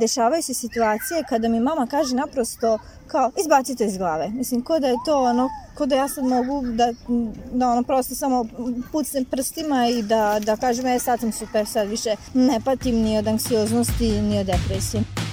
Dešavaju se situacije kada mi mama kaže naprosto kao izbaci to iz glave. Mislim, ko da je to ono, ko da ja sad mogu da, da ono prosto samo pucnem prstima i da, da kažem, e sad sam super, sad više ne patim ni od anksioznosti ni od depresije.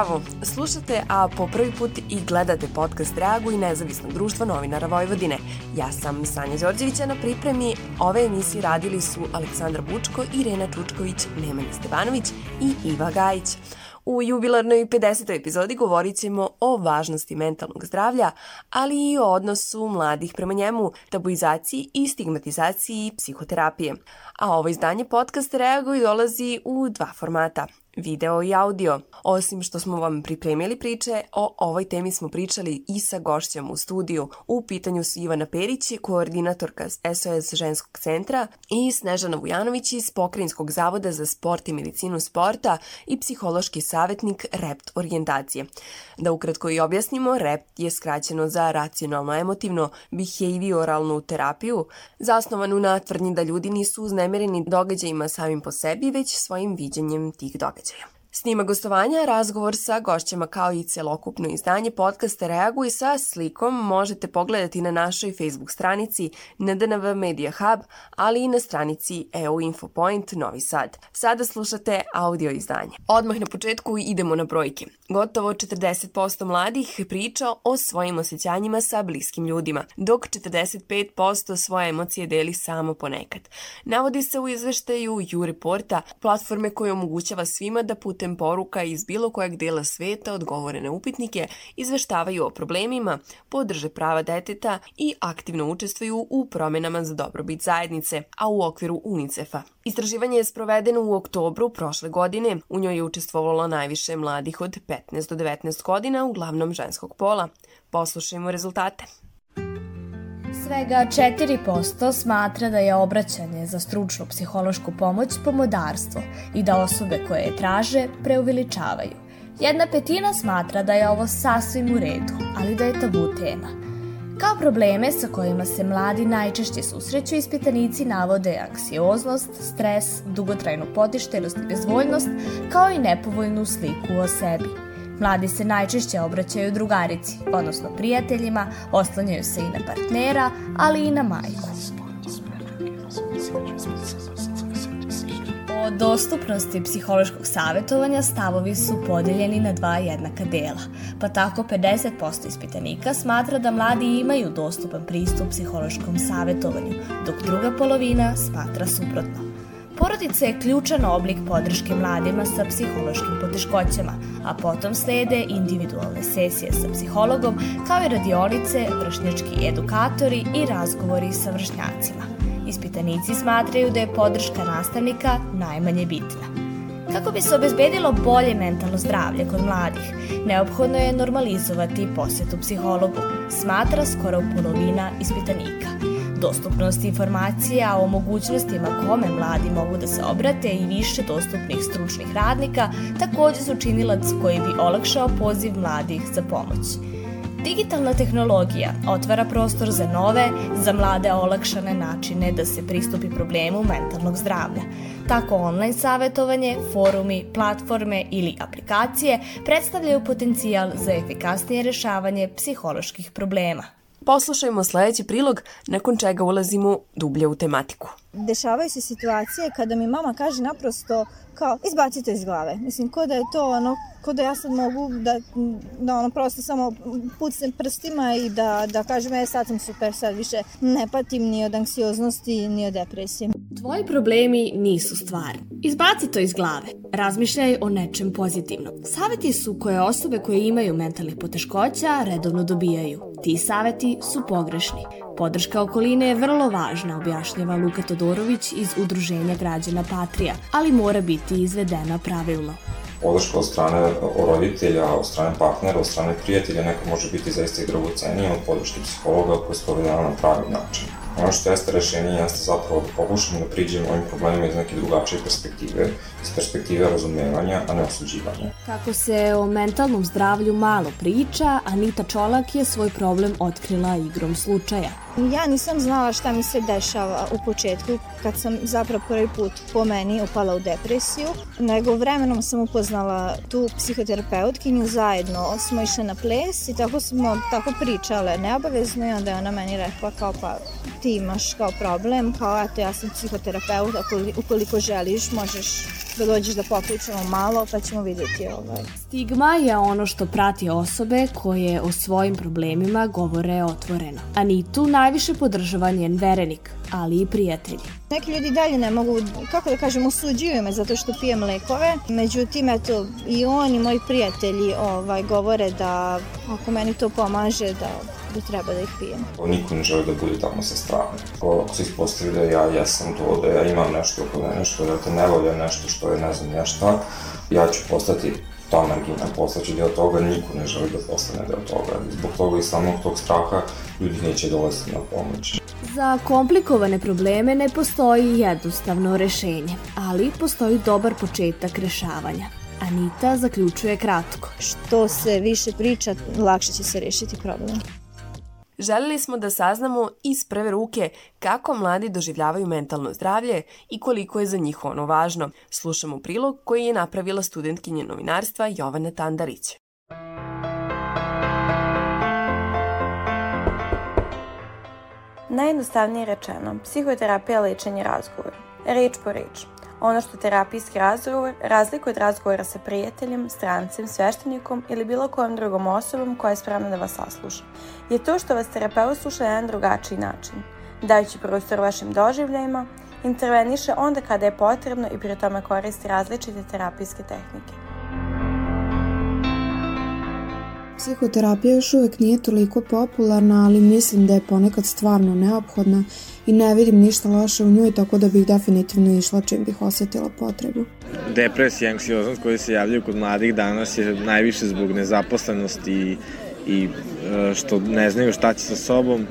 Zdravo! Slušate, a po prvi put i gledate podcast Reagu i nezavisnog društva novinara Vojvodine. Ja sam Sanja Đorđevića na pripremi. Ove emisije radili su Aleksandra Bučko, Irena Čučković, Nemanja Stevanović i Iva Gajić. U jubilarnoj 50. epizodi govorit ćemo o važnosti mentalnog zdravlja, ali i o odnosu mladih prema njemu, tabuizaciji i stigmatizaciji psihoterapije. A ovo izdanje podcast Reaguj dolazi u dva formata – video i audio. Osim što smo vam pripremili priče, o ovoj temi smo pričali i sa gošćom u studiju. U pitanju su Ivana Perić, koordinatorka SOS ženskog centra i Snežana Vujanović iz Pokrinjskog zavoda za sport i medicinu sporta i psihološki savetnik REPT orijentacije. Da ukratko i objasnimo, REPT je skraćeno za racionalno-emotivno behavioralnu terapiju, zasnovanu na tvrdnji da ljudi nisu uznemireni događajima samim po sebi, već svojim viđenjem tih događaja događaja. Snima gostovanja, razgovor sa gošćama kao i celokupno izdanje podcasta Reaguj sa slikom možete pogledati na našoj Facebook stranici NDNV Media Hub, ali i na stranici EU Infopoint Novi Sad. Sada slušate audio izdanje. Odmah na početku idemo na brojke. Gotovo 40% mladih priča o svojim osjećanjima sa bliskim ljudima, dok 45% svoje emocije deli samo ponekad. Navodi se u izveštaju U-Reporta, platforme koja omogućava svima da putem putem poruka iz bilo kojeg dela sveta odgovore na upitnike, izveštavaju o problemima, podrže prava deteta i aktivno učestvuju u promenama za dobrobit zajednice, a u okviru UNICEF-a. Istraživanje je sprovedeno u oktobru prošle godine. U njoj je učestvovalo najviše mladih od 15 do 19 godina, uglavnom ženskog pola. Poslušajmo rezultate. Svega 4% smatra da je obraćanje za stručnu psihološku pomoć pomodarstvo i da osobe koje je traže preuveličavaju. Jedna petina smatra da je ovo sasvim u redu, ali da je tabu tema. Kao probleme sa kojima se mladi najčešće susreću, ispitanici navode anksioznost, stres, dugotrajnu potištenost i bezvoljnost, kao i nepovoljnu sliku o sebi. Mladi se najčešće obraćaju drugarici, odnosno prijateljima, oslanjaju se i na partnera, ali i na majku. O dostupnosti psihološkog savjetovanja stavovi su podeljeni na dva jednaka dela, pa tako 50% ispitanika smatra da mladi imaju dostupan pristup psihološkom savjetovanju, dok druga polovina smatra suprotno. Porodica je ključan oblik podrške mladima sa psihološkim poteškoćama, a potom slede individualne sesije sa psihologom, kao i radionice, vršnjački edukatori i razgovori sa vršnjacima. Ispitanici smatraju da je podrška nastavnika najmanje bitna. Kako bi se obezbedilo bolje mentalno zdravlje kod mladih, neophodno je normalizovati posetu psihologu, smatra skoro polovina ispitanika. Dostupnost informacija o mogućnostima kome mladi mogu da se obrate i više dostupnih stručnih radnika takođe su činilac koji bi olakšao poziv mladih za pomoć. Digitalna tehnologija otvara prostor za nove, za mlade olakšane načine da se pristupi problemu mentalnog zdravlja. Tako online savetovanje, forumi, platforme ili aplikacije predstavljaju potencijal za efikasnije rešavanje psiholoških problema. Poslušajmo sledeći prilog, nakon čega ulazimo dublje u tematiku. Dešavaju se situacije kada mi mama kaže naprosto kao izbaci to iz glave. Mislim, ko da je to ono, ko da ja sad mogu da, da ono prosto samo pucnem prstima i da, da kažem, e sad sam super, sad više ne patim ni od anksioznosti ni od depresije. Tvoji problemi nisu stvar. Izbaci to iz glave. Razmišljaj o nečem pozitivnom. Saveti su koje osobe koje imaju mentalnih poteškoća redovno dobijaju. Ti saveti su pogrešni. Podrška okoline je vrlo važna, objašnjava Luka Todorović iz Udruženja građana Patrija, ali mora biti izvedena pravilno. Podrška od strane roditelja, od strane partnera, od strane prijatelja neka može biti zaista i dragocenija od podrške psihologa koja je sprovedena na pravi način. Ono što jeste rešenje jeste zapravo da pokušamo da priđemo ovim problemima iz neke drugačije perspektive, iz perspektive razumevanja, a ne osuđivanja. Kako se o mentalnom zdravlju malo priča, Anita Čolak je svoj problem otkrila igrom slučaja. Ja nisam znala šta mi se dešava u početku kad sam zapravo prvi put po meni upala u depresiju, nego vremenom sam upoznala tu psihoterapeutkinju, zajedno smo išle na ples i tako smo tako pričale neobavezno i onda je ona meni rekla kao pa ti imaš kao problem, kao eto ja sam psihoterapeut, ukoliko želiš možeš da dođeš da popričamo malo pa ćemo vidjeti ovaj. Stigma je ono što prati osobe koje o svojim problemima govore otvoreno. Anitu najviše podržava njen verenik, ali i prijatelji. Neki ljudi dalje ne mogu, kako da kažem, osuđuju me zato što pijem lekove. Međutim, eto, i on i moji prijatelji ovaj, govore da ako meni to pomaže, da da treba da ih pijem. Niko ne želi da bude tamo sa strane. Ako se ispostavi da ja jesam to, da ja imam nešto oko mene što da te ne volja, nešto što je ne znam ja šta, ja ću postati ta margina, postaću deo toga, niko ne želi da postane deo toga. Zbog toga i samog tog straha ljudi neće dolaziti na pomoć. Za komplikovane probleme ne postoji jednostavno rešenje, ali postoji dobar početak rešavanja. Anita zaključuje kratko. Što se više priča, lakše će se rešiti problem. Želeli smo da saznamo iz prve ruke kako mladi doživljavaju mentalno zdravlje i koliko je za njih ono važno. Slušamo prilog koji je napravila studentkinje novinarstva Jovana Tandarić. Najjednostavnije rečeno, psihoterapija je lečenje razgovora. Reč po reč. Ono što terapijski razgovor razlikuje od razgovora sa prijateljem, strancem, sveštenikom ili bilo kojom drugom osobom koja je spremna da vas sasluša, je to što vas terapeut sluša na jedan drugačiji način, dajući prostor vašim doživljajima, interveniše onda kada je potrebno i pri tome koristi različite terapijske tehnike. Psihoterapija još uvek nije toliko popularna, ali mislim da je ponekad stvarno neophodna i ne vidim ništa loše u njoj, tako da bih definitivno išla čim bih osetila potrebu. Depresija i anksioznost koji se javljaju kod mladih danas je najviše zbog nezaposlenosti i, i e, što ne znaju šta će sa sobom.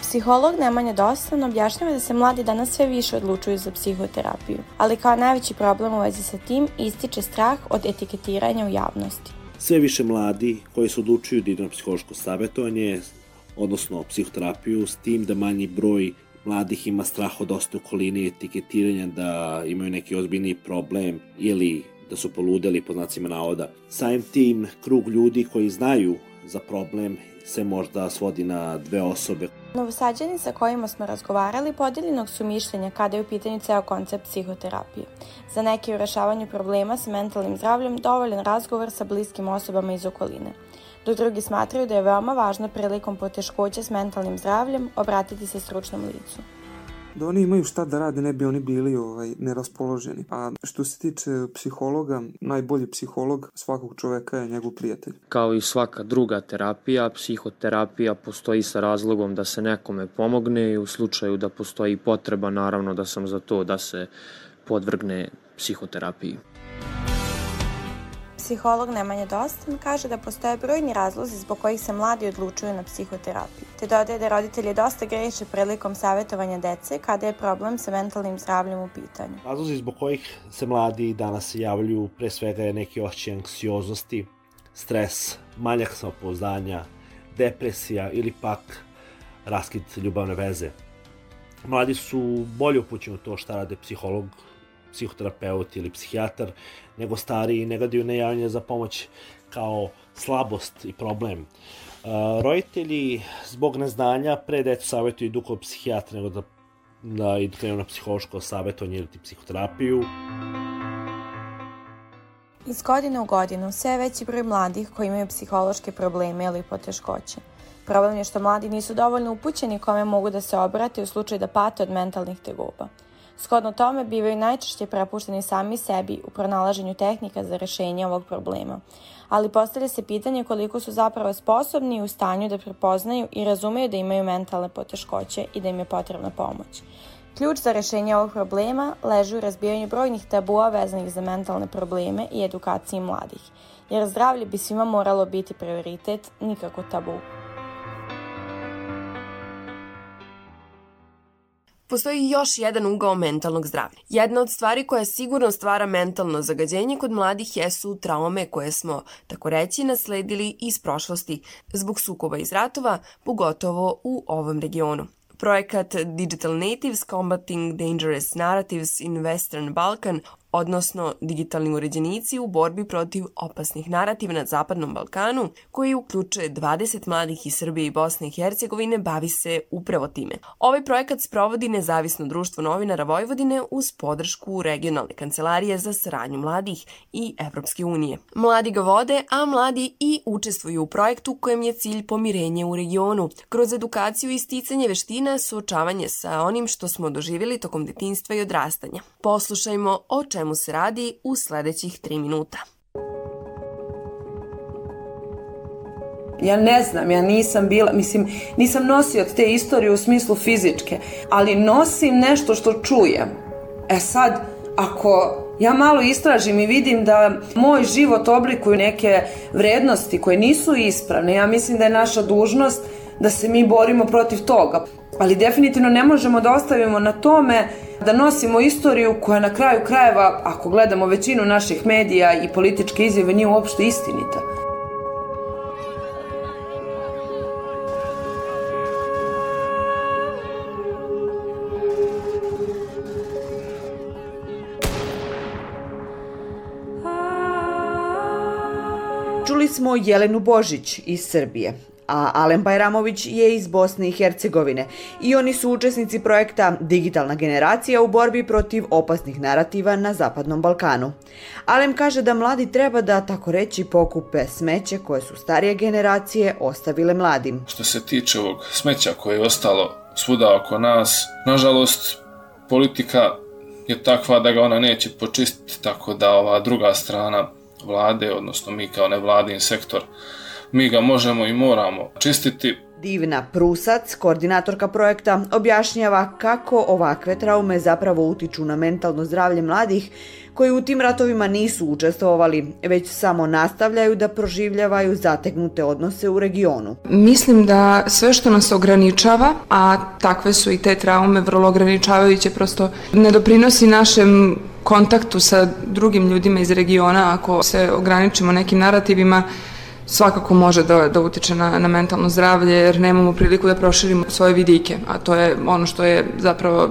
Psiholog Nemanja Dosan objašnjava da se mladi danas sve više odlučuju za psihoterapiju, ali kao najveći problem u vezi sa tim ističe strah od etiketiranja u javnosti. Sve više mladi koji se odlučuju da idu na psihološko savjetovanje odnosno psihoterapiju, s tim da manji broj mladih ima strah od oste okoline etiketiranja da imaju neki ozbiljni problem ili da su poludeli po znacima navoda. Samim tim, krug ljudi koji znaju za problem se možda svodi na dve osobe. Novosađani sa kojima smo razgovarali podeljenog su mišljenja kada je u pitanju ceo koncept psihoterapije. Za neke u rešavanju problema sa mentalnim zdravljem dovoljan razgovor sa bliskim osobama iz okoline dok drugi smatraju da je veoma važno prilikom poteškoća s mentalnim zdravljem obratiti se stručnom licu da oni imaju šta da rade, ne bi oni bili ovaj, neraspoloženi. A što se tiče psihologa, najbolji psiholog svakog čoveka je njegov prijatelj. Kao i svaka druga terapija, psihoterapija postoji sa razlogom da se nekome pomogne i u slučaju da postoji potreba, naravno da sam za to da se podvrgne psihoterapiji. Psiholog Nemanja Dostan kaže da postoje brojni razlozi zbog kojih se mladi odlučuju na psihoterapiju, te dodaje da roditelji dosta greše prilikom savjetovanja dece kada je problem sa mentalnim zdravljem u pitanju. Razlozi zbog kojih se mladi danas javljaju pre svega je neki ošće anksioznosti, stres, manjak samopouzdanja, depresija ili pak raskid ljubavne veze. Mladi su bolje upućeni u to šta rade psiholog, psihoterapeut ili psihijatar, nego stariji ne gledaju najavljanje za pomoć kao slabost i problem. Uh, roditelji zbog neznanja pre decu savjetuju idu kod psihijatra nego da, da idu krenu na psihološko savjetovanje ili psihoterapiju. Iz godine u godinu sve veći broj mladih koji imaju psihološke probleme ili poteškoće. Problem je što mladi nisu dovoljno upućeni kome mogu da se obrate u slučaju da pate od mentalnih tegoba. Shodno tome bivaju najčešće prepušteni sami sebi u pronalaženju tehnika za rešenje ovog problema. Ali postavlja se pitanje koliko su zapravo sposobni u stanju da prepoznaju i razumeju da imaju mentalne poteškoće i da im je potrebna pomoć. Ključ za rešenje ovog problema leži u razbijanju brojnih tabua vezanih za mentalne probleme i edukaciji mladih, jer zdravlje bi svima moralo biti prioritet, nikako tabu. Postoji još jedan ugao mentalnog zdravlja. Jedna od stvari koja sigurno stvara mentalno zagađenje kod mladih jesu traume koje smo, tako reći, nasledili iz prošlosti zbog sukoba iz ratova, pogotovo u ovom regionu. Projekat Digital Natives Combating Dangerous Narratives in Western Balkan odnosno digitalni uređenici u borbi protiv opasnih narativa na Zapadnom Balkanu, koji uključuje 20 mladih iz Srbije i Bosne i Hercegovine, bavi se upravo time. Ovaj projekat sprovodi Nezavisno društvo novinara Vojvodine uz podršku regionalne kancelarije za saradnju mladih i Evropske unije. Mladi ga vode, a mladi i učestvuju u projektu kojem je cilj pomirenje u regionu, kroz edukaciju i sticanje veština, suočavanje sa onim što smo doživjeli tokom detinstva i odrastanja. Poslušajmo o čemu se radi u sledećih 3 minuta. Ja ne znam, ja nisam bila, mislim, nisam nosio te istorije u smislu fizičke, ali nosim nešto što čujem. E sad, ako ja malo istražim i vidim da moj život oblikuju neke vrednosti koje nisu ispravne, ja mislim da je naša dužnost da se mi borimo protiv toga. Ali definitivno ne možemo da ostavimo na tome da nosimo istoriju koja na kraju krajeva, ako gledamo većinu naših medija i političke izjave, nije uopšte istinita. Čuli smo Jelenu Božić iz Srbije a Alen Bajramović je iz Bosne i Hercegovine i oni su učesnici projekta Digitalna generacija u borbi protiv opasnih narativa na Zapadnom Balkanu. Alem kaže da mladi treba da, tako reći, pokupe smeće koje su starije generacije ostavile mladim. Što se tiče ovog smeća koje je ostalo svuda oko nas, nažalost, politika je takva da ga ona neće počistiti, tako da ova druga strana vlade, odnosno mi kao nevladin sektor, mi ga možemo i moramo čistiti. Divna Prusac, koordinatorka projekta, objašnjava kako ovakve traume zapravo utiču na mentalno zdravlje mladih koji u tim ratovima nisu učestvovali, već samo nastavljaju da proživljavaju zategnute odnose u regionu. Mislim da sve što nas ograničava, a takve su i te traume vrlo ograničavajuće, prosto ne doprinosi našem kontaktu sa drugim ljudima iz regiona ako se ograničimo nekim narativima, svakako može da, da utiče na, na mentalno zdravlje jer nemamo priliku da proširimo svoje vidike, a to je ono što je zapravo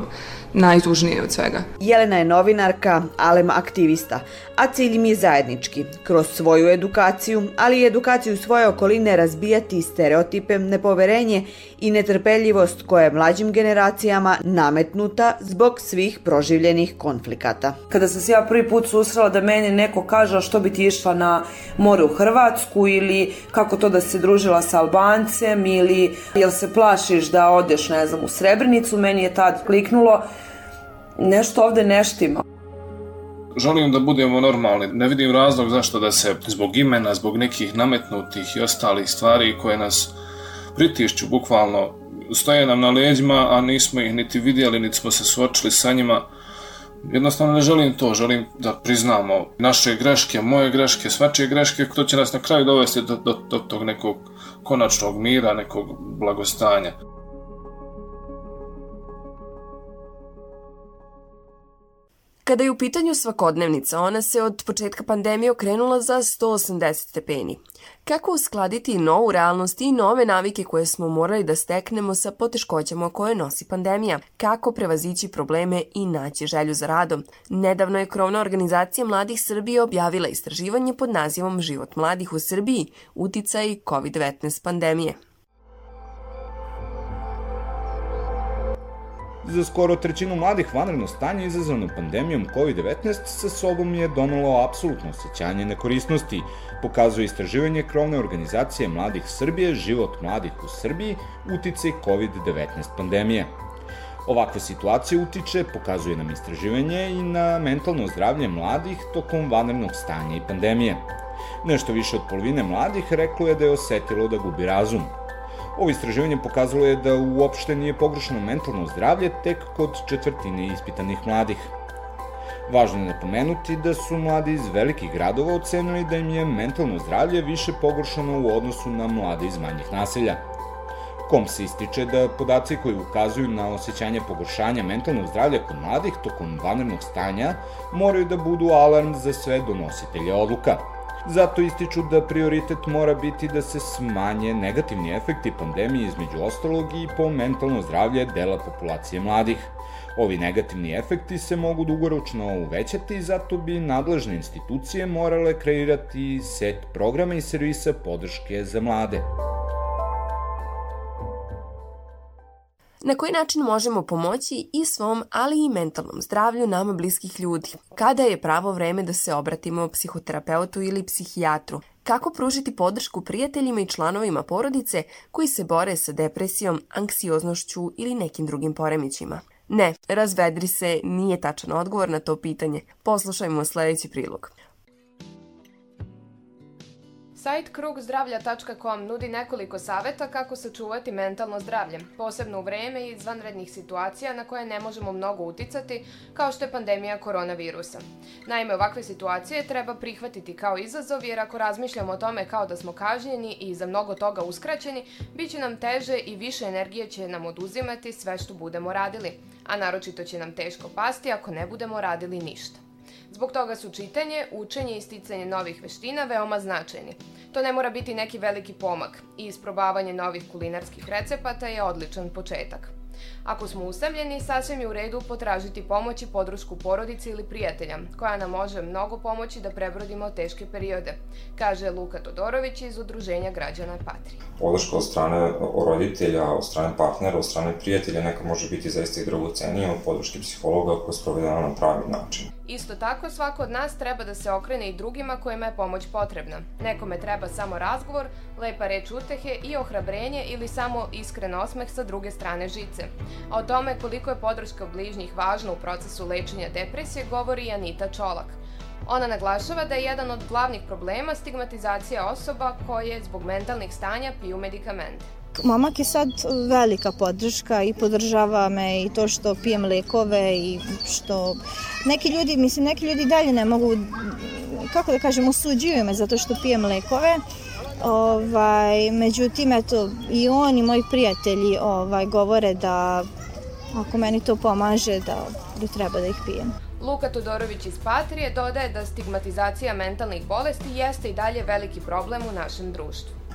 najtužnije od svega. Jelena je novinarka, Alem aktivista, a cilj im je zajednički, kroz svoju edukaciju, ali i edukaciju svoje okoline razbijati stereotipe, nepoverenje i netrpeljivost koja je mlađim generacijama nametnuta zbog svih proživljenih konflikata. Kada sam se ja prvi put susrela da meni neko kaže što bi ti išla na more u Hrvatsku ili kako to da se družila sa Albancem ili jel se plašiš da odeš ne znam u Srebrenicu, meni je tad kliknulo nešto ovde neštima. Želim da budemo normalni. Ne vidim razlog zašto da se zbog imena, zbog nekih nametnutih i ostalih stvari koje nas pritišću bukvalno stoje nam na leđima, a nismo ih niti vidjeli, niti smo se suočili sa njima. Jednostavno ne želim to, želim da priznamo naše greške, moje greške, svačije greške, to će nas na kraju dovesti do, do, do tog nekog konačnog mira, nekog blagostanja. Kada je u pitanju svakodnevnica, ona se od početka pandemije okrenula za 180 stepeni. Kako uskladiti novu realnost i nove navike koje smo morali da steknemo sa poteškoćama koje nosi pandemija? Kako prevazići probleme i naći želju za radom? Nedavno je krovna organizacija Mladih Srbije objavila istraživanje pod nazivom Život mladih u Srbiji, uticaj COVID-19 pandemije. Za skoro trećinu mladih vanredno stanje izazvano pandemijom COVID-19 sa sobom je donalo apsolutno osjećanje nekorisnosti, pokazuje istraživanje krovne organizacije Mladih Srbije Život mladih u Srbiji, uticaj COVID-19 pandemije. Ovakva situacija utiče, pokazuje nam istraživanje i na mentalno zdravlje mladih tokom vanrednog stanja i pandemije. Nešto više od polovine mladih reklo je da je osetilo da gubi razum, Ovo istraživanje pokazalo je da uopšte nije pogrušeno mentalno zdravlje tek kod četvrtine ispitanih mladih. Važno je napomenuti da su mladi iz velikih gradova ocenili da im je mentalno zdravlje više pogoršano u odnosu na mlade iz manjih naselja. kom se ističe da podaci koji ukazuju na osjećanje pogoršanja mentalnog zdravlja kod mladih tokom vanrednog stanja moraju da budu alarm za sve donositelje odluka. Zato ističu da prioritet mora biti da se smanje negativni efekti pandemije između ostalog i po mentalno zdravlje dela populacije mladih. Ovi negativni efekti se mogu dugoročno uvećati, zato bi nadležne institucije morale kreirati set programa i servisa podrške za mlade. Na koji način možemo pomoći i svom, ali i mentalnom zdravlju nama bliskih ljudi? Kada je pravo vreme da se obratimo psihoterapeutu ili psihijatru? Kako pružiti podršku prijateljima i članovima porodice koji se bore sa depresijom, anksioznošću ili nekim drugim poremećima? Ne, razvedri se nije tačan odgovor na to pitanje. Poslušajmo sledeći prilog. Sajt krugzdravlja.com nudi nekoliko saveta kako sačuvati mentalno zdravlje, posebno u vreme i izvanrednih situacija na koje ne možemo mnogo uticati, kao što je pandemija koronavirusa. Naime, ovakve situacije treba prihvatiti kao izazov, jer ako razmišljamo o tome kao da smo kažnjeni i za mnogo toga uskraćeni, bit će nam teže i više energije će nam oduzimati sve što budemo radili, a naročito će nam teško pasti ako ne budemo radili ništa. Zbog toga su čitanje, učenje i sticanje novih veština veoma značajni. To ne mora biti neki veliki pomak i isprobavanje novih kulinarskih recepata je odličan početak. Ako smo usamljeni, sasvim je u redu potražiti pomoć i podršku porodice ili prijatelja, koja nam može mnogo pomoći da prebrodimo teške periode, kaže Luka Todorović iz Udruženja građana Patri. Podrška od strane roditelja, od strane partnera, od strane prijatelja neka može biti zaista i dragocenija od podrške psihologa koja je sprovedena na pravi način. Isto tako, svako od nas treba da se okrene i drugima kojima je pomoć potrebna. Nekome treba samo razgovor, lepa reč utehe i ohrabrenje ili samo iskren osmeh sa druge strane žice. A o tome koliko je podrška bližnjih važna u procesu lečenja depresije govori i Anita Čolak. Ona naglašava da je jedan od glavnih problema stigmatizacija osoba koje zbog mentalnih stanja piju medikamente. Momak je sad velika podrška i podržava me i to što pijem lekove i što neki ljudi, mislim, neki ljudi dalje ne mogu, kako da kažem, osuđuju me zato što pijem lekove. Ovaj, međutim, eto, i on i moji prijatelji ovaj, govore da ako meni to pomaže, da, da treba da ih pijem. Luka Todorović iz Patrije dodaje da stigmatizacija mentalnih bolesti jeste i dalje veliki problem u našem društvu.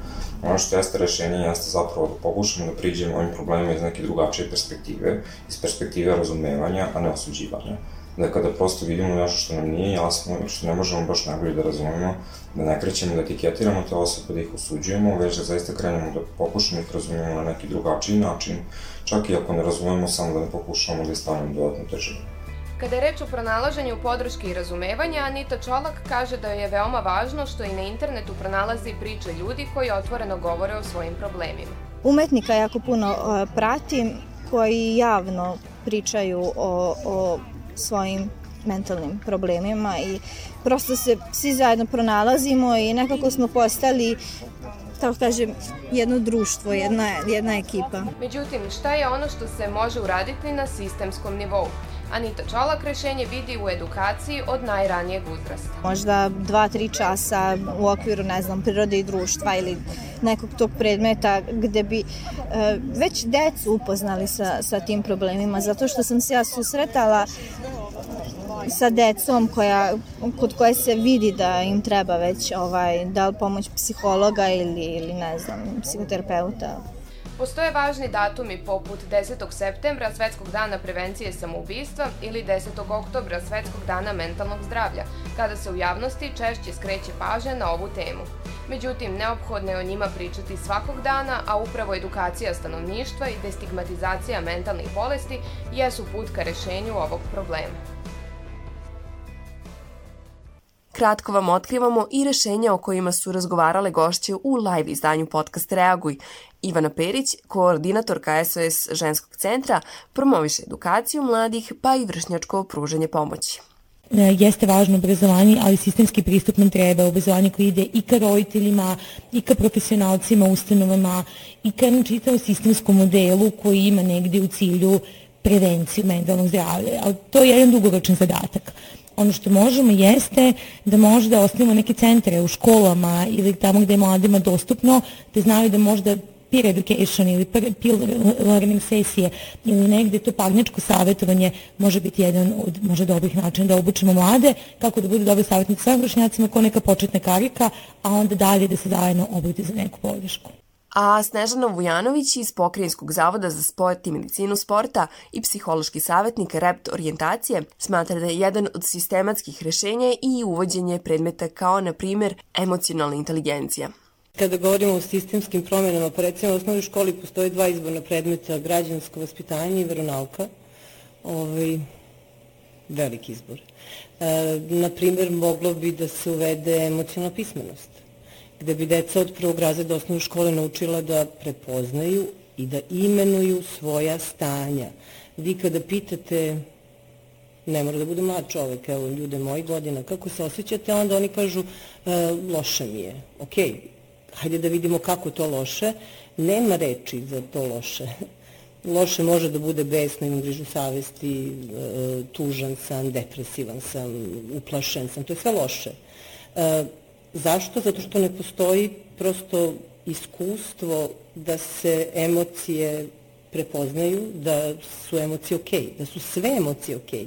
Ono što jeste rešenje jeste zapravo da pokušamo da priđemo ovim problemima iz neke drugačije perspektive, iz perspektive razumevanja, a ne osuđivanja. Da kada prosto vidimo nešto što nam nije jasno ili što ne možemo baš najbolje da razumemo, da ne krećemo da etiketiramo te osobe, da ih osuđujemo, već da zaista krenemo da pokušamo ih razumemo na neki drugačiji način, čak i ako ne razumemo, samo da ne pokušamo da ih stavimo dodatno težinu. Kada je reč o pronalaženju podrške i razumevanja, Anita Čolak kaže da je veoma važno što i na internetu pronalazi priče ljudi koji otvoreno govore o svojim problemima. Umetnika jako puno pratim koji javno pričaju o, o svojim mentalnim problemima i prosto se svi zajedno pronalazimo i nekako smo postali tako kažem, jedno društvo, jedna, jedna ekipa. Međutim, šta je ono što se može uraditi na sistemskom nivou? Anita Čolak rešenje vidi u edukaciji od najranijeg uzrasta. Možda dva, tri časa u okviru, ne znam, prirode i društva ili nekog tog predmeta gde bi e, već decu upoznali sa, sa tim problemima, zato što sam se ja susretala sa decom koja, kod koje se vidi da im treba već ovaj, da li pomoć psihologa ili, ili ne znam, psihoterapeuta. Postoje važni datumi poput 10. septembra Svetskog dana prevencije samoubistva ili 10. oktobra Svetskog dana mentalnog zdravlja, kada se u javnosti češće skreće pažnja na ovu temu. Međutim, neophodno je o njima pričati svakog dana, a upravo edukacija stanovništva i destigmatizacija mentalnih bolesti jesu put ka rešenju ovog problema. Kratko vam otkrivamo i rešenja o kojima su razgovarale gošće u live izdanju podcast Reaguj. Ivana Perić, koordinatorka SOS ženskog centra, promoviše edukaciju mladih pa i vršnjačko pružanje pomoći e, jeste važno obrazovanje, ali sistemski pristup nam treba, obrazovanje koji ide i ka roditeljima, i ka profesionalcima, ustanovama, i ka čitavom sistemskom modelu koji ima negde u cilju prevenciju mentalnog zdravlja. Ali to je jedan dugoročan zadatak ono što možemo jeste da možda osnimo neke centre u školama ili tamo gde je mladima dostupno, da znaju da možda peer education ili peer learning sesije ili negde to parničko savjetovanje može biti jedan od možda dobrih načina da obučimo mlade kako da budu dobri savjetnici sa vršnjacima kao neka početna karika, a onda dalje da se zajedno obuti za neku podršku a Snežana Vujanović iz Pokrinjskog zavoda za sport i medicinu sporta i psihološki savjetnik REPT orijentacije smatra da je jedan od sistematskih rešenja i uvođenje predmeta kao, na primjer, emocionalna inteligencija. Kada govorimo o sistemskim promjenama, pa recimo u osnovnoj školi postoje dva izborna predmeta, građansko vaspitanje i veronauka. Ovaj, veliki izbor. E, na primjer, moglo bi da se uvede emocionalna pismenost gde bi deca od prvog razreda osnovne škole naučila da prepoznaju i da imenuju svoja stanja. Vi kada pitate, ne mora da bude mlad čovek, evo ljude mojih godina, kako se osjećate, onda oni kažu e, loše mi je. Ok, hajde da vidimo kako to loše. Nema reči za to loše. Loše može da bude besno, imam grižu savesti, e, tužan sam, depresivan sam, uplašen sam, to je sve loše. E, Zašto? Zato što ne postoji prosto iskustvo da se emocije prepoznaju, da su emocije okej, okay, da su sve emocije okej. Okay.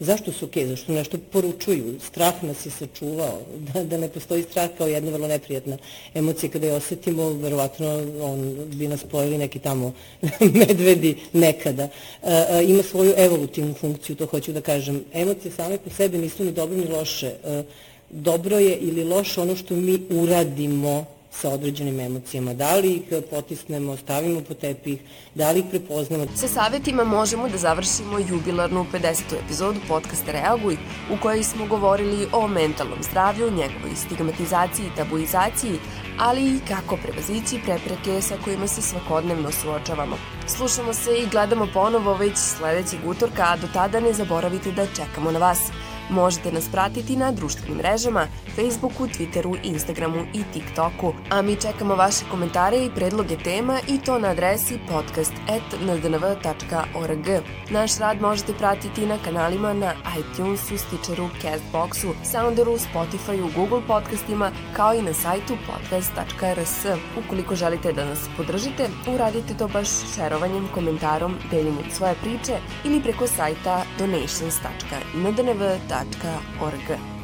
Zašto su okej? Okay? Zašto nešto poručuju? Strah nas je sačuvao, da, da ne postoji strah kao jedna vrlo neprijatna emocija. Kada je osetimo, verovatno on bi nas pojeli neki tamo medvedi nekada. E, e, ima svoju evolutivnu funkciju, to hoću da kažem. Emocije same po sebi nisu ni dobro ni loše. E, dobro je ili loše ono što mi uradimo sa određenim emocijama. Da li ih potisnemo, stavimo po tepih, da li ih prepoznamo. Sa savjetima možemo da završimo jubilarnu 50. epizodu podcasta Reaguj, u kojoj smo govorili o mentalnom zdravlju, njegovoj stigmatizaciji i tabuizaciji, ali i kako prevazići prepreke sa kojima se svakodnevno suočavamo. Slušamo se i gledamo ponovo već sledećeg utorka, a do tada ne zaboravite da čekamo na vas – Možete nas pratiti na društvenim mrežama, Facebooku, Twitteru, Instagramu i TikToku. A mi čekamo vaše komentare i predloge tema i to na adresi podcast.ndnv.org. Naš rad možete pratiti na kanalima na iTunesu, Stitcheru, Castboxu, Sounderu, Spotifyu, Google podcastima, kao i na sajtu podcast.rs. Ukoliko želite da nas podržite, uradite to baš šerovanjem, komentarom, deljenjem svoje priče ili preko sajta donations.ndnv.org Орг.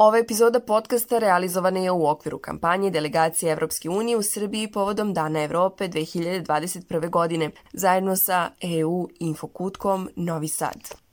Ova epizoda podcasta realizovana je u okviru kampanje delegacije Evropske unije u Srbiji povodom Dana Evrope 2021. godine, zajedno sa EU Infokutkom Novi Sad.